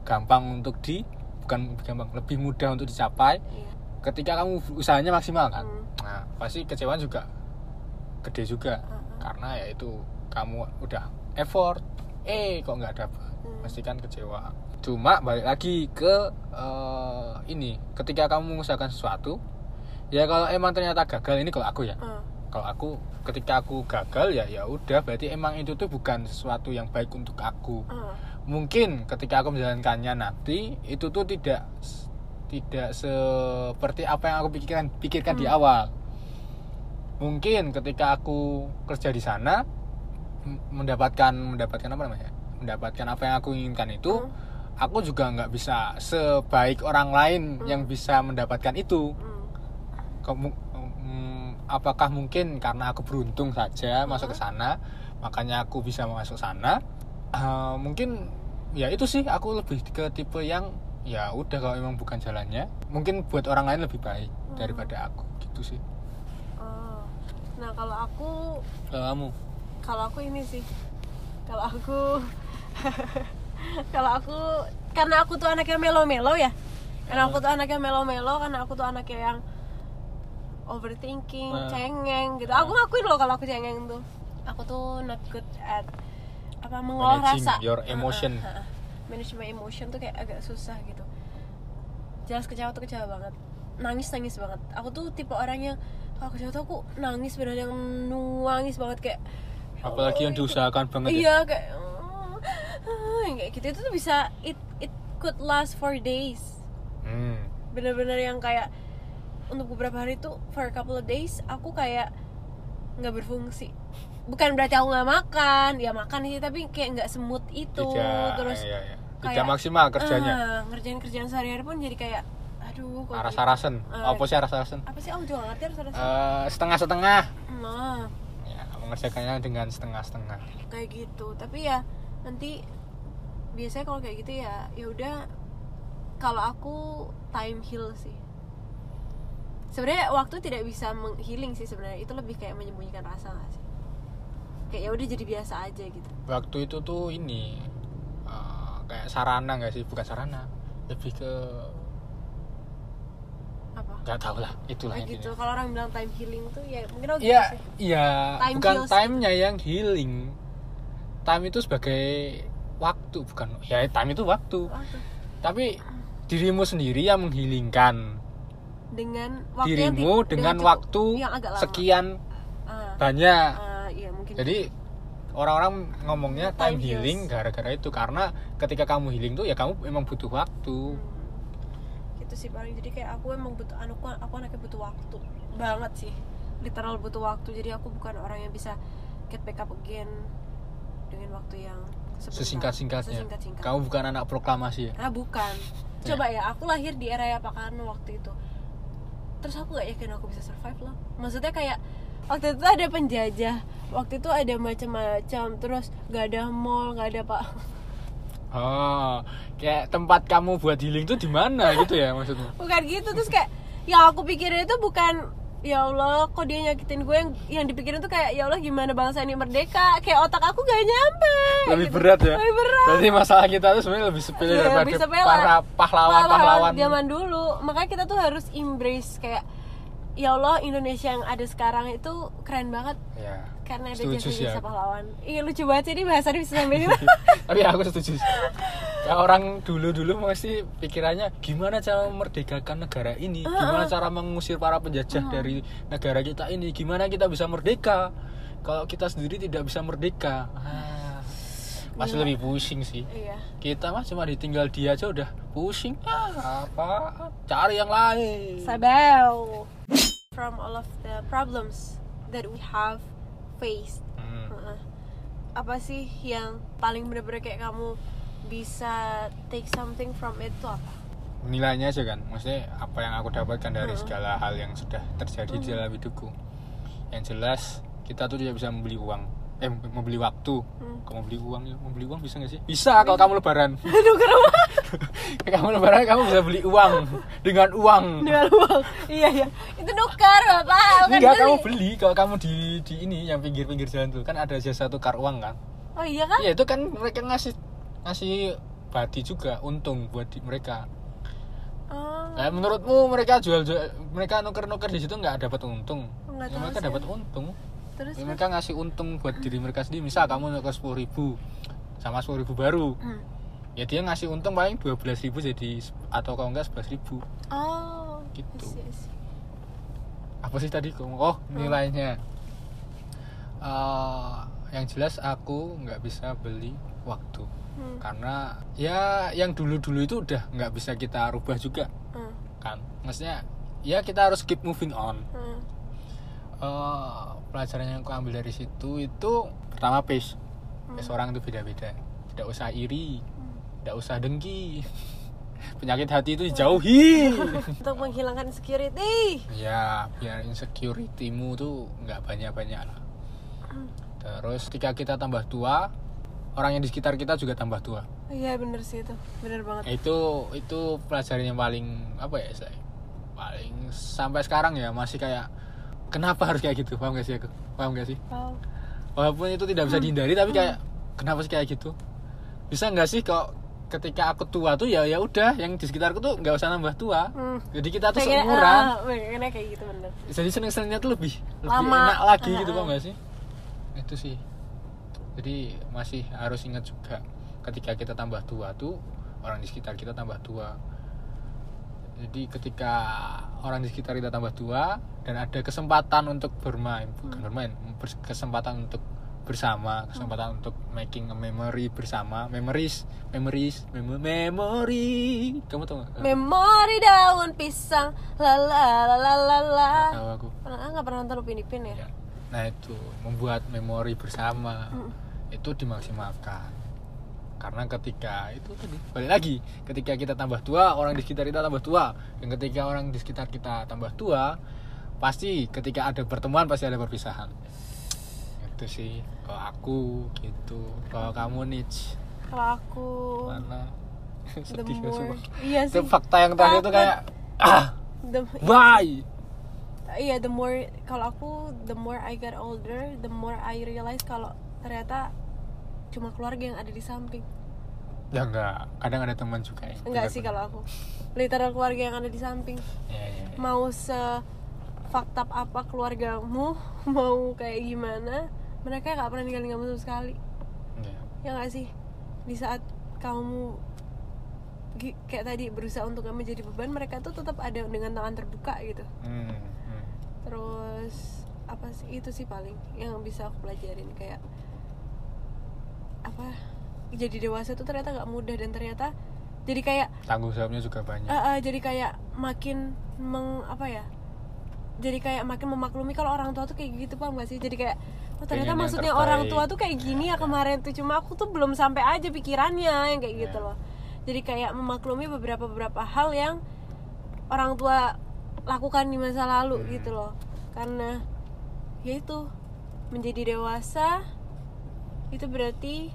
B: gampang untuk di bukan lebih gampang lebih mudah untuk dicapai
A: iya
B: ketika kamu usahanya maksimal kan
A: Hmm.
B: nah pasti kecewaan juga gede juga
A: Hmm.
B: karena ya itu kamu udah effort eh kok nggak dapet
A: Hmm.
B: pasti kan kecewa. Cuma balik lagi ke eh, ini. Ketika kamu mengusahakan sesuatu ya kalau emang ternyata gagal ini kalau aku ya.
A: Hmm.
B: kalau aku ketika aku gagal ya ya udah. Berarti emang itu tuh bukan sesuatu yang baik untuk aku.
A: Hmm.
B: mungkin ketika aku menjalankannya nanti itu tuh tidak tidak seperti apa yang aku pikirkan pikirkan di awal. Mungkin ketika aku kerja di sana mendapatkan mendapatkan apa namanya mendapatkan apa yang aku inginkan itu
A: Hmm.
B: aku juga nggak bisa sebaik orang lain
A: Hmm.
B: yang bisa mendapatkan itu
A: Hmm.
B: Kamu, mm, apakah mungkin karena aku beruntung saja masuk ke sana makanya aku bisa masuk sana Eh, mungkin ya itu sih aku lebih ke tipe yang ya udah kalau memang bukan jalannya mungkin buat orang lain lebih baik daripada aku gitu sih
A: Oh. Nah kalau aku
B: kalau kamu
A: kalau aku ini sih. Kalau aku kalau aku karena aku tuh anaknya melo-melo ya. Karena aku tuh anaknya melo-melo karena aku tuh anaknya yang overthinking
B: Nah.
A: cengeng gitu. Aku ngakuin loh kalau aku cengeng tuh. Aku tuh not good at apa mengolah
B: Managing
A: rasa.
B: your emotion.
A: Ha, ha, ha. manage my emotion tuh kayak agak susah gitu. Jelas kecewa tuh kecewa banget. Nangis nangis banget. Aku tuh tipe orang yang kalau kecewa tuh aku nangis bener yang nangis banget kayak ya
B: apalagi yang diusahakan banget ya.
A: Iya kayak yang kayak gitu itu tuh bisa it it could last for days.
B: Hmm.
A: bener-bener yang kayak untuk beberapa hari tuh for a couple of days aku kayak nggak berfungsi. Bukan berarti aku nggak makan ya makan sih tapi kayak nggak semut itu
B: tidak
A: terus
B: iya, iya. tidak
A: kayak,
B: maksimal kerjanya.
A: ah, ngerjain kerjaan sehari-hari pun jadi kayak aduh kok
B: aras-arasen
A: Eh,
B: apa sih aras-arasen
A: apa sih? Aku juga ngerti harus ada
B: Eh, setengah-setengah.
A: Nah
B: mengerjakannya dengan setengah-setengah.
A: Kayak gitu. Tapi ya nanti biasanya kalau kayak gitu ya ya udah kalau aku time heal sih. Sebenarnya waktu tidak bisa menghealing sih sebenarnya. Itu lebih kayak menyembunyikan rasa gak sih? Kayak ya udah jadi biasa aja gitu.
B: Waktu itu tuh ini eh, kayak sarana nggak sih? Bukan sarana lebih ke nggak tahu lah itulah
A: kayak gitu kalau orang bilang time healing tuh ya mungkin gitu
B: Iya,
A: sih
B: iya,
A: Time
B: bukan time-nya yang healing. Time itu sebagai waktu, bukan ya time itu waktu.
A: Waktu.
B: Tapi dirimu sendiri yang menghilingkan
A: dengan waktu yang
B: dirimu
A: ti-
B: dengan
A: cukup-
B: waktu
A: yang agak lama
B: sekian
A: Ah,
B: banyak.
A: ah, iya mungkin
B: Jadi orang-orang ngomongnya time,
A: Time
B: healing gara-gara itu karena ketika kamu healing tuh ya kamu memang butuh waktu.
A: Gitu sih paling. Jadi kayak aku emang butuh aku aku anaknya butuh waktu banget sih. Literal butuh waktu. Jadi aku bukan orang yang bisa get back up again dengan waktu yang.
B: Sesingkat-singkatnya.
A: Sesingkat-singkat.
B: Kamu bukan anak proklamasi ya.
A: ah bukan. Coba ya. aku lahir di era Pak Karno waktu itu. Terus aku gak yakin aku bisa survive loh. Maksudnya kayak waktu itu ada penjajah waktu itu ada macam-macam. Terus gak ada mall gak ada pak
B: Oh, kayak tempat kamu buat healing tuh di mana gitu ya maksudnya?
A: bukan gitu terus kayak yang aku pikirin itu bukan ya Allah kok dia nyakitin gue yang yang dipikirin tuh kayak ya Allah gimana bangsa ini merdeka kayak otak aku gak nyampe
B: Lebih
A: gitu.
B: berat ya.
A: lebih berat
B: Berarti masalah kita tuh sebenarnya lebih sepele
A: Iya,
B: daripada
A: lebih sepele.
B: para pahlawan-pahlawan.
A: zaman dulu makanya kita tuh harus embrace kayak ya Allah Indonesia yang ada sekarang itu keren banget
B: Ya.
A: Karena ada
B: Setuju sih
A: jasa-jasa
B: aku.
A: pahlawan iya lucu banget sih ini bahasannya bisa sampai sini
B: Tapi aku setuju. sih. Ya orang dulu-dulu pasti pikirannya gimana cara memerdekakan negara ini, gimana cara mengusir para penjajah dari negara kita ini, gimana kita bisa merdeka. Kalau kita sendiri tidak bisa merdeka. Ah, masih lebih pusing sih.
A: iya
B: Kita mah cuma ditinggal dia aja udah pusing. Ah, apa? Cari yang lain.
A: Sabel from all of the problems that we have faced
B: Hmm.
A: Heeh. apa sih yang paling bener-bener kayak kamu bisa take something from it tuh apa?
B: nilainya aja kan maksudnya apa yang aku dapatkan dari segala hal yang sudah terjadi di dalam hidupku yang jelas kita tuh tidak bisa membeli uang eh membeli waktu. Kamu beli uang ya? Membeli uang bisa nggak sih? Bisa kalau kamu lebaran.
A: Aduh kenapa?
B: kamu lebaran kamu bisa beli uang. Dengan uang.
A: Dengan uang. Iya iya. Itu nukar bapak. Bukan
B: enggak
A: beli.
B: kamu beli kalau kamu di di ini yang pinggir-pinggir jalan tuh. Kan ada jasa tukar uang kan?
A: Oh iya kan?
B: ya itu kan mereka ngasih ngasih badi juga untung buat di- mereka.
A: Oh.
B: Nah, menurutmu mereka jual, jual mereka nuker-nuker di situ nggak dapat untung?
A: Nggak tahu
B: mereka dapat untung.
A: Terus
B: Ya, mereka ngasih untung buat diri mereka sendiri. Misal kamu nuker sepuluh ribu sama sepuluh ribu baru,
A: Hmm.
B: ya dia ngasih untung paling dua belas ribu jadi atau kalau enggak sebelas ribu.
A: Oh
B: Gitu.
A: I see, I see.
B: Apa sih tadi kamu? Oh nilainya. Eh, yang jelas aku nggak bisa beli waktu
A: Hmm.
B: karena ya yang dulu-dulu itu udah nggak bisa kita rubah juga
A: Hmm.
B: kan. Maksudnya ya kita harus keep moving on.
A: Hmm.
B: Eh, pelajaran yang aku ambil dari situ itu pertama pace. Pace orang itu beda-beda. Tidak usah iri tidak usah dengki. Penyakit hati itu dijauhi.
A: Untuk menghilangkan security.
B: Ya biar insecurity-mu tuh nggak banyak-banyak lah. Terus ketika kita tambah tua orang yang di sekitar kita juga tambah tua.
A: Iya bener sih itu. Bener banget.
B: Itu itu pelajaran yang paling apa ya saya? Paling sampai sekarang ya masih kayak kenapa harus kayak gitu? Paham gak sih aku? Paham gak sih?
A: Wow.
B: walaupun itu tidak bisa dihindari tapi kayak kenapa sih kayak gitu? Bisa nggak sih kok ketika aku tua tuh ya ya udah yang di sekitarku tuh nggak usah nambah tua.
A: Hmm.
B: jadi kita tuh
A: Pengen-
B: seumuran.
A: pengennya kayak gitu bener.
B: Jadi seneng senengnya tuh lebih lebih
A: Lama.
B: enak lagi
A: Ah,
B: gitu
A: ah.
B: paham gak sih? Itu sih. Jadi masih harus ingat juga ketika kita tambah tua tuh orang di sekitar kita tambah tua jadi ketika orang di sekitar kita tambah tua dan ada kesempatan untuk bermain bukan
A: Hmm.
B: bermain kesempatan untuk bersama kesempatan untuk making a memory bersama memories memories mem- memory kamu tahu
A: memori daun pisang la la la la la
B: tahu aku
A: pernah nggak pernah nonton Upin Ipin ya
B: Ya. Nah itu membuat memori bersama
A: Mm.
B: itu dimaksimalkan. Karena ketika itu tadi balik lagi, ketika kita tambah tua, orang di sekitar kita tambah tua, dan ketika orang di sekitar kita tambah tua, pasti ketika ada pertemuan pasti ada perpisahan. Itu sih kalau aku gitu. Kalau kamu Nich
A: kalau aku
B: mana? Sedih
A: more
B: sumpah.
A: iya
B: Itu
A: sih
B: fakta yang tadi itu kayak ah,
A: the,
B: bye.
A: iya the more kalau aku the more I get older the more I realize kalau ternyata cuma keluarga yang ada di samping
B: Ya enggak, kadang ada teman juga ya.
A: enggak sih kalau aku literal keluarga yang ada di samping
B: Ya, ya, ya.
A: mau se faktab apa keluargamu mau kayak gimana mereka nggak pernah ninggalin kamu sama sekali
B: Ya.
A: ya nggak sih di saat kamu kayak tadi berusaha untuk gak menjadi beban mereka tuh tetap ada dengan tangan terbuka gitu
B: Hmm, hmm.
A: terus apa sih itu sih paling yang bisa aku pelajarin kayak apa jadi dewasa tuh ternyata nggak mudah dan ternyata jadi kayak
B: tanggung jawabnya juga banyak.
A: Eh, eh, jadi kayak makin meng apa ya jadi kayak makin memaklumi kalau orang tua tuh kayak gitu paham gak sih? Jadi kayak oh ternyata
B: Pengen
A: maksudnya orang tua tuh kayak gini ya kemarin tuh cuma aku tuh belum sampai aja pikirannya yang kayak gitu
B: Ya.
A: loh. Jadi kayak memaklumi beberapa beberapa hal yang orang tua lakukan di masa lalu
B: Hmm.
A: gitu loh. Karena ya itu menjadi dewasa itu berarti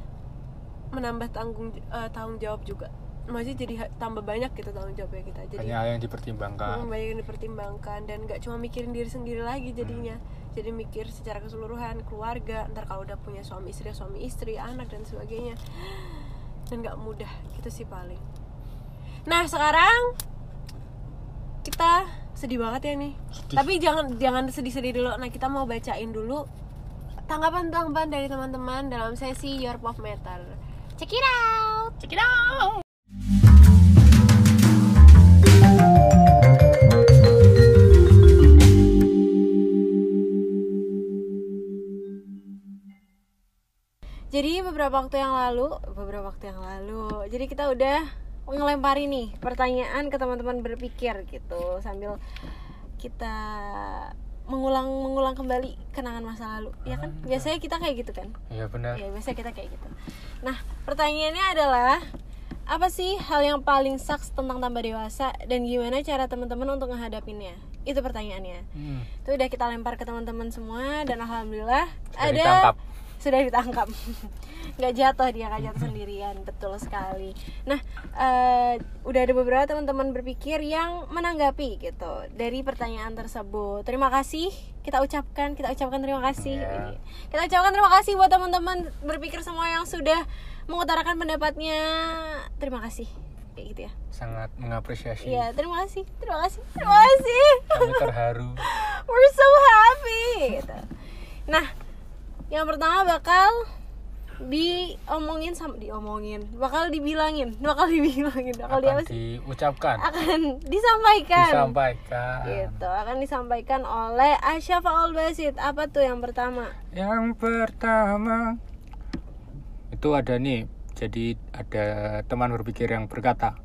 A: menambah tanggung eh, tanggung jawab juga. Masih jadi tambah banyak gitu tanggung jawabnya kita. Jadi
B: banyak yang dipertimbangkan.
A: Hmm, banyak yang dipertimbangkan dan nggak cuma mikirin diri sendiri lagi jadinya. Jadi mikir secara keseluruhan keluarga ntar kalau udah punya suami istri suami istri anak dan sebagainya. Dan nggak mudah gitu sih paling. Nah sekarang kita sedih banget ya nih.
B: Sedih.
A: tapi jangan jangan sedih-sedih dulu. Nah kita mau bacain dulu tanggapan-tanggapan dari teman-teman dalam sesi Your Pop Meter check it out!
B: Check it out!
A: Jadi beberapa waktu yang lalu, beberapa waktu yang lalu, jadi kita udah ngelempari nih pertanyaan ke teman-teman berpikir gitu sambil kita mengulang mengulang kembali kenangan masa lalu, ya kan? Biasanya kita kayak gitu kan?
B: iya benar
A: Ya biasanya kita kayak gitu. Nah pertanyaannya adalah apa sih hal yang paling sucks tentang tambah dewasa dan gimana cara teman-teman untuk menghadapinnya? Itu pertanyaannya.
B: Hmm.
A: Itu udah kita lempar ke teman-teman semua dan alhamdulillah
B: Sudah
A: ada
B: ditangkap.
A: Sudah ditangkap. nggak jatuh dia nggak jatuh sendirian betul sekali. Nah eh, udah ada beberapa teman-teman berpikir yang menanggapi gitu dari pertanyaan tersebut. Terima kasih kita ucapkan kita ucapkan terima kasih.
B: Ya.
A: Ini. Kita ucapkan terima kasih buat teman-teman berpikir semua yang sudah mengutarakan pendapatnya. Terima kasih kayak gitu ya.
B: sangat mengapresiasi
A: Iya terima kasih terima kasih terima kasih.
B: kami terharu
A: We're so happy gitu. Nah, yang pertama bakal diomongin sama diomongin, bakal dibilangin, bakal dibilangin, bakal
B: akan
A: di
B: diucapkan
A: akan disampaikan.
B: disampaikan
A: Gitu, akan disampaikan oleh Asyafa Al Basit. Apa tuh yang pertama?
B: yang pertama itu ada nih jadi ada teman berpikir yang berkata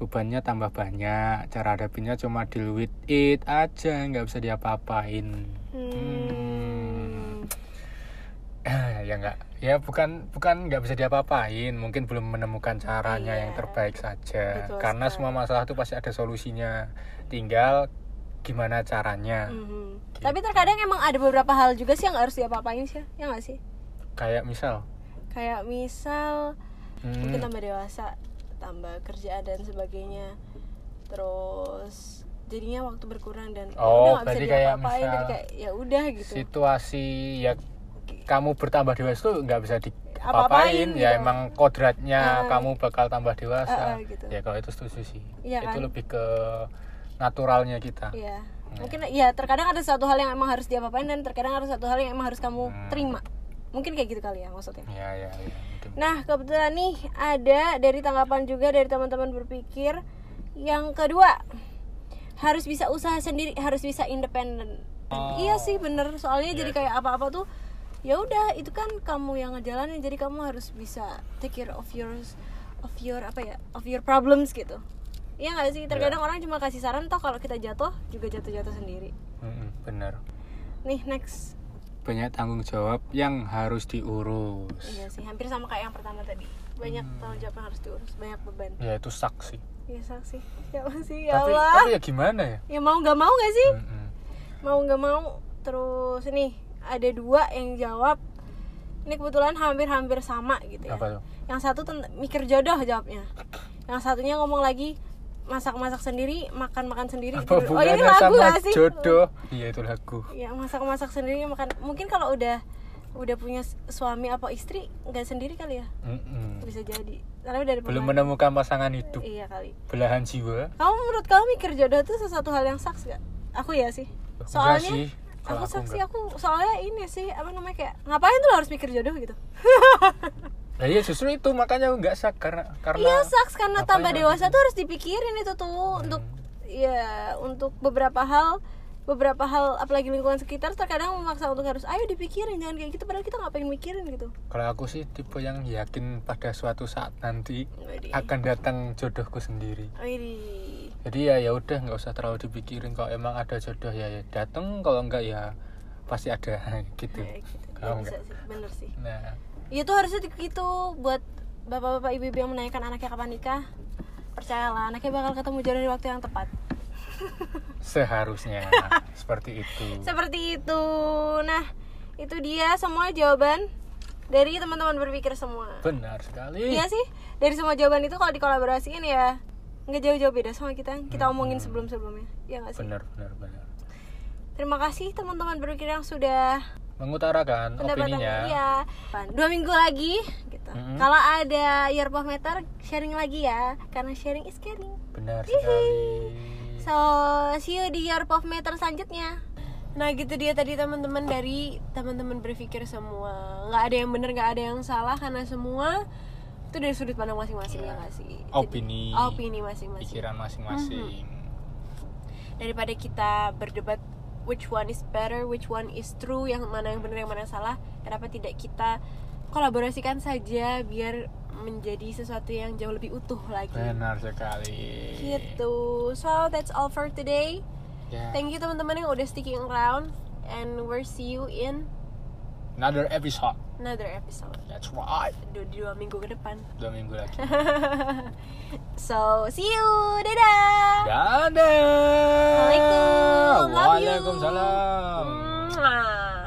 B: bebannya tambah banyak cara hadapinnya cuma deal with it aja nggak bisa diapa-apain
D: Hmm.
B: Ya nggak ya bukan bukan nggak bisa diapa-apain mungkin belum menemukan caranya
D: Iya.
B: yang terbaik saja
D: Betul
B: karena
D: sekali.
B: semua masalah itu pasti ada solusinya tinggal gimana caranya
D: Mhm. Tapi terkadang emang ada beberapa hal juga sih yang harus diapa-apain sih, ya nggak sih?
B: kayak misal
D: Kayak misal
B: hmm,
D: mungkin tambah dewasa, tambah kerjaan dan sebagainya. Terus jadinya waktu berkurang dan ya
B: Oh,
D: udah nggak bisa
B: berarti kayak
D: diapa-apain jadi kayak ya udah gitu.
B: situasi ya kamu bertambah dewasa itu nggak bisa
D: Apa-apain
B: diapa-apain ya
D: gitu.
B: emang kodratnya
D: Ah.
B: kamu bakal tambah dewasa
D: Ah, ah, gitu.
B: ya kalau itu setuju sih
D: Iya
B: itu
D: kan?
B: lebih ke naturalnya kita
D: Iya. Mungkin ya terkadang ada satu hal yang emang harus diapa-apain dan terkadang ada satu hal yang emang harus kamu
B: Hmm.
D: terima. Mungkin kayak gitu kali ya maksudnya.
B: ya ya ya mungkin.
D: Nah, kebetulan nih ada dari tanggapan juga dari teman-teman berpikir yang kedua harus bisa usaha sendiri, harus bisa independen.
B: Oh.
D: Iya sih bener, soalnya
B: Iya,
D: jadi
B: iya.
D: kayak apa-apa tuh ya udah itu kan kamu yang ngejalanin jadi kamu harus bisa take care of yours of your apa ya of your problems gitu Iya nggak sih terkadang
B: Iya.
D: orang cuma kasih saran toh kalau kita jatuh juga jatuh-jatuh sendiri
B: benar
D: nih next
B: banyak tanggung jawab yang harus diurus
D: iya sih hampir sama kayak yang pertama tadi banyak
B: Hmm.
D: tanggung jawab yang harus diurus banyak beban
B: ya itu saksi
D: Iya saksi. Ya sih, ya
B: tapi
D: Allah.
B: tapi ya gimana ya
D: Ya mau nggak mau nggak sih?
B: Mm-mm.
D: Mau nggak mau. Terus nih ada dua yang jawab. Ini kebetulan hampir-hampir sama gitu ya.
B: apa
D: Yang satu mikir jodoh jawabnya. Yang satunya ngomong lagi masak-masak sendiri, makan-makan sendiri.
B: apa
D: Oh ini lagu
B: sama
D: nggak sih?
B: jodoh iya itu lagu
D: Ya masak-masak sendiri makan. Mungkin kalau udah udah punya suami apa istri nggak sendiri kali ya
B: Mm-mm.
D: bisa jadi karena udah ada
B: belum
D: pemain.
B: menemukan pasangan hidup
D: iya kali
B: belahan jiwa
D: Kamu menurut kamu mikir jodoh itu sesuatu hal yang saks gak? Aku ya sih. Soalnya
B: sih, kalau
D: aku
B: aku
D: saksi
B: enggak.
D: aku soalnya ini sih apa namanya kayak ngapain tuh lo harus mikir jodoh gitu?
B: Nah, iya justru itu makanya aku nggak sak karena karena
D: Iya saks karena tambah dewasa tuh harus dipikirin itu tuh untuk ya untuk beberapa hal beberapa hal apalagi lingkungan sekitar terkadang memaksa untuk harus ayo dipikirin jangan kayak gitu padahal kita nggak pengen mikirin gitu.
B: Kalau aku sih tipe yang yakin pada suatu saat nanti
D: Widih.
B: akan datang jodohku sendiri.
D: Widih.
B: Jadi ya ya udah nggak usah terlalu dipikirin kalau emang ada jodoh ya, ya datang kalau enggak ya pasti ada gitu.
D: Kayak gitu. Ya,
B: Kalau
D: bisa
B: enggak.
D: sih, bener sih.
B: Nah,
D: Itu harusnya gitu buat bapak-bapak ibu-ibu yang menanyakan anaknya kapan nikah. Percayalah, anaknya bakal ketemu jodoh di waktu yang tepat.
B: seharusnya seperti itu.
D: Seperti itu. Nah, itu dia semua jawaban dari teman-teman berpikir semua.
B: Benar sekali.
D: Iya sih, dari semua jawaban itu kalau dikolaborasiin ya nggak jauh-jauh beda sama kita yang kita omongin sebelum-sebelumnya. Ya nggak sih?
B: Benar benar benar.
D: Terima kasih teman-teman berpikir yang sudah
B: Mengutarakan
D: pendapat
B: opininya.
D: Iya. Dua minggu lagi gitu.
B: Mm-mm.
D: Kalau ada year of meter sharing lagi ya, karena sharing is caring.
B: Benar sekali.
D: So, see you di year of meter selanjutnya. Nah gitu dia tadi teman-teman dari teman-teman berpikir semua nggak ada yang benar nggak ada yang salah karena semua itu dari sudut pandang masing-masing ya nggak sih Jadi,
B: Opini.
D: opini masing-masing
B: Pikiran masing-masing.
D: daripada kita berdebat which one is better which one is true yang mana yang benar yang mana yang salah kenapa tidak kita kolaborasikan saja biar menjadi sesuatu yang jauh lebih utuh lagi
B: Benar sekali.
D: gitu so that's all for today
B: Ya.
D: thank you teman-teman yang udah sticking around and we'll see you in
B: Another episode.
D: Another episode.
B: That's right.
D: Dua, dua minggu ke depan.
B: Dua minggu lagi.
D: so, see you. Dadah.
B: Dadah. Assalamualaikum. Waalaikumsalam. Mwah.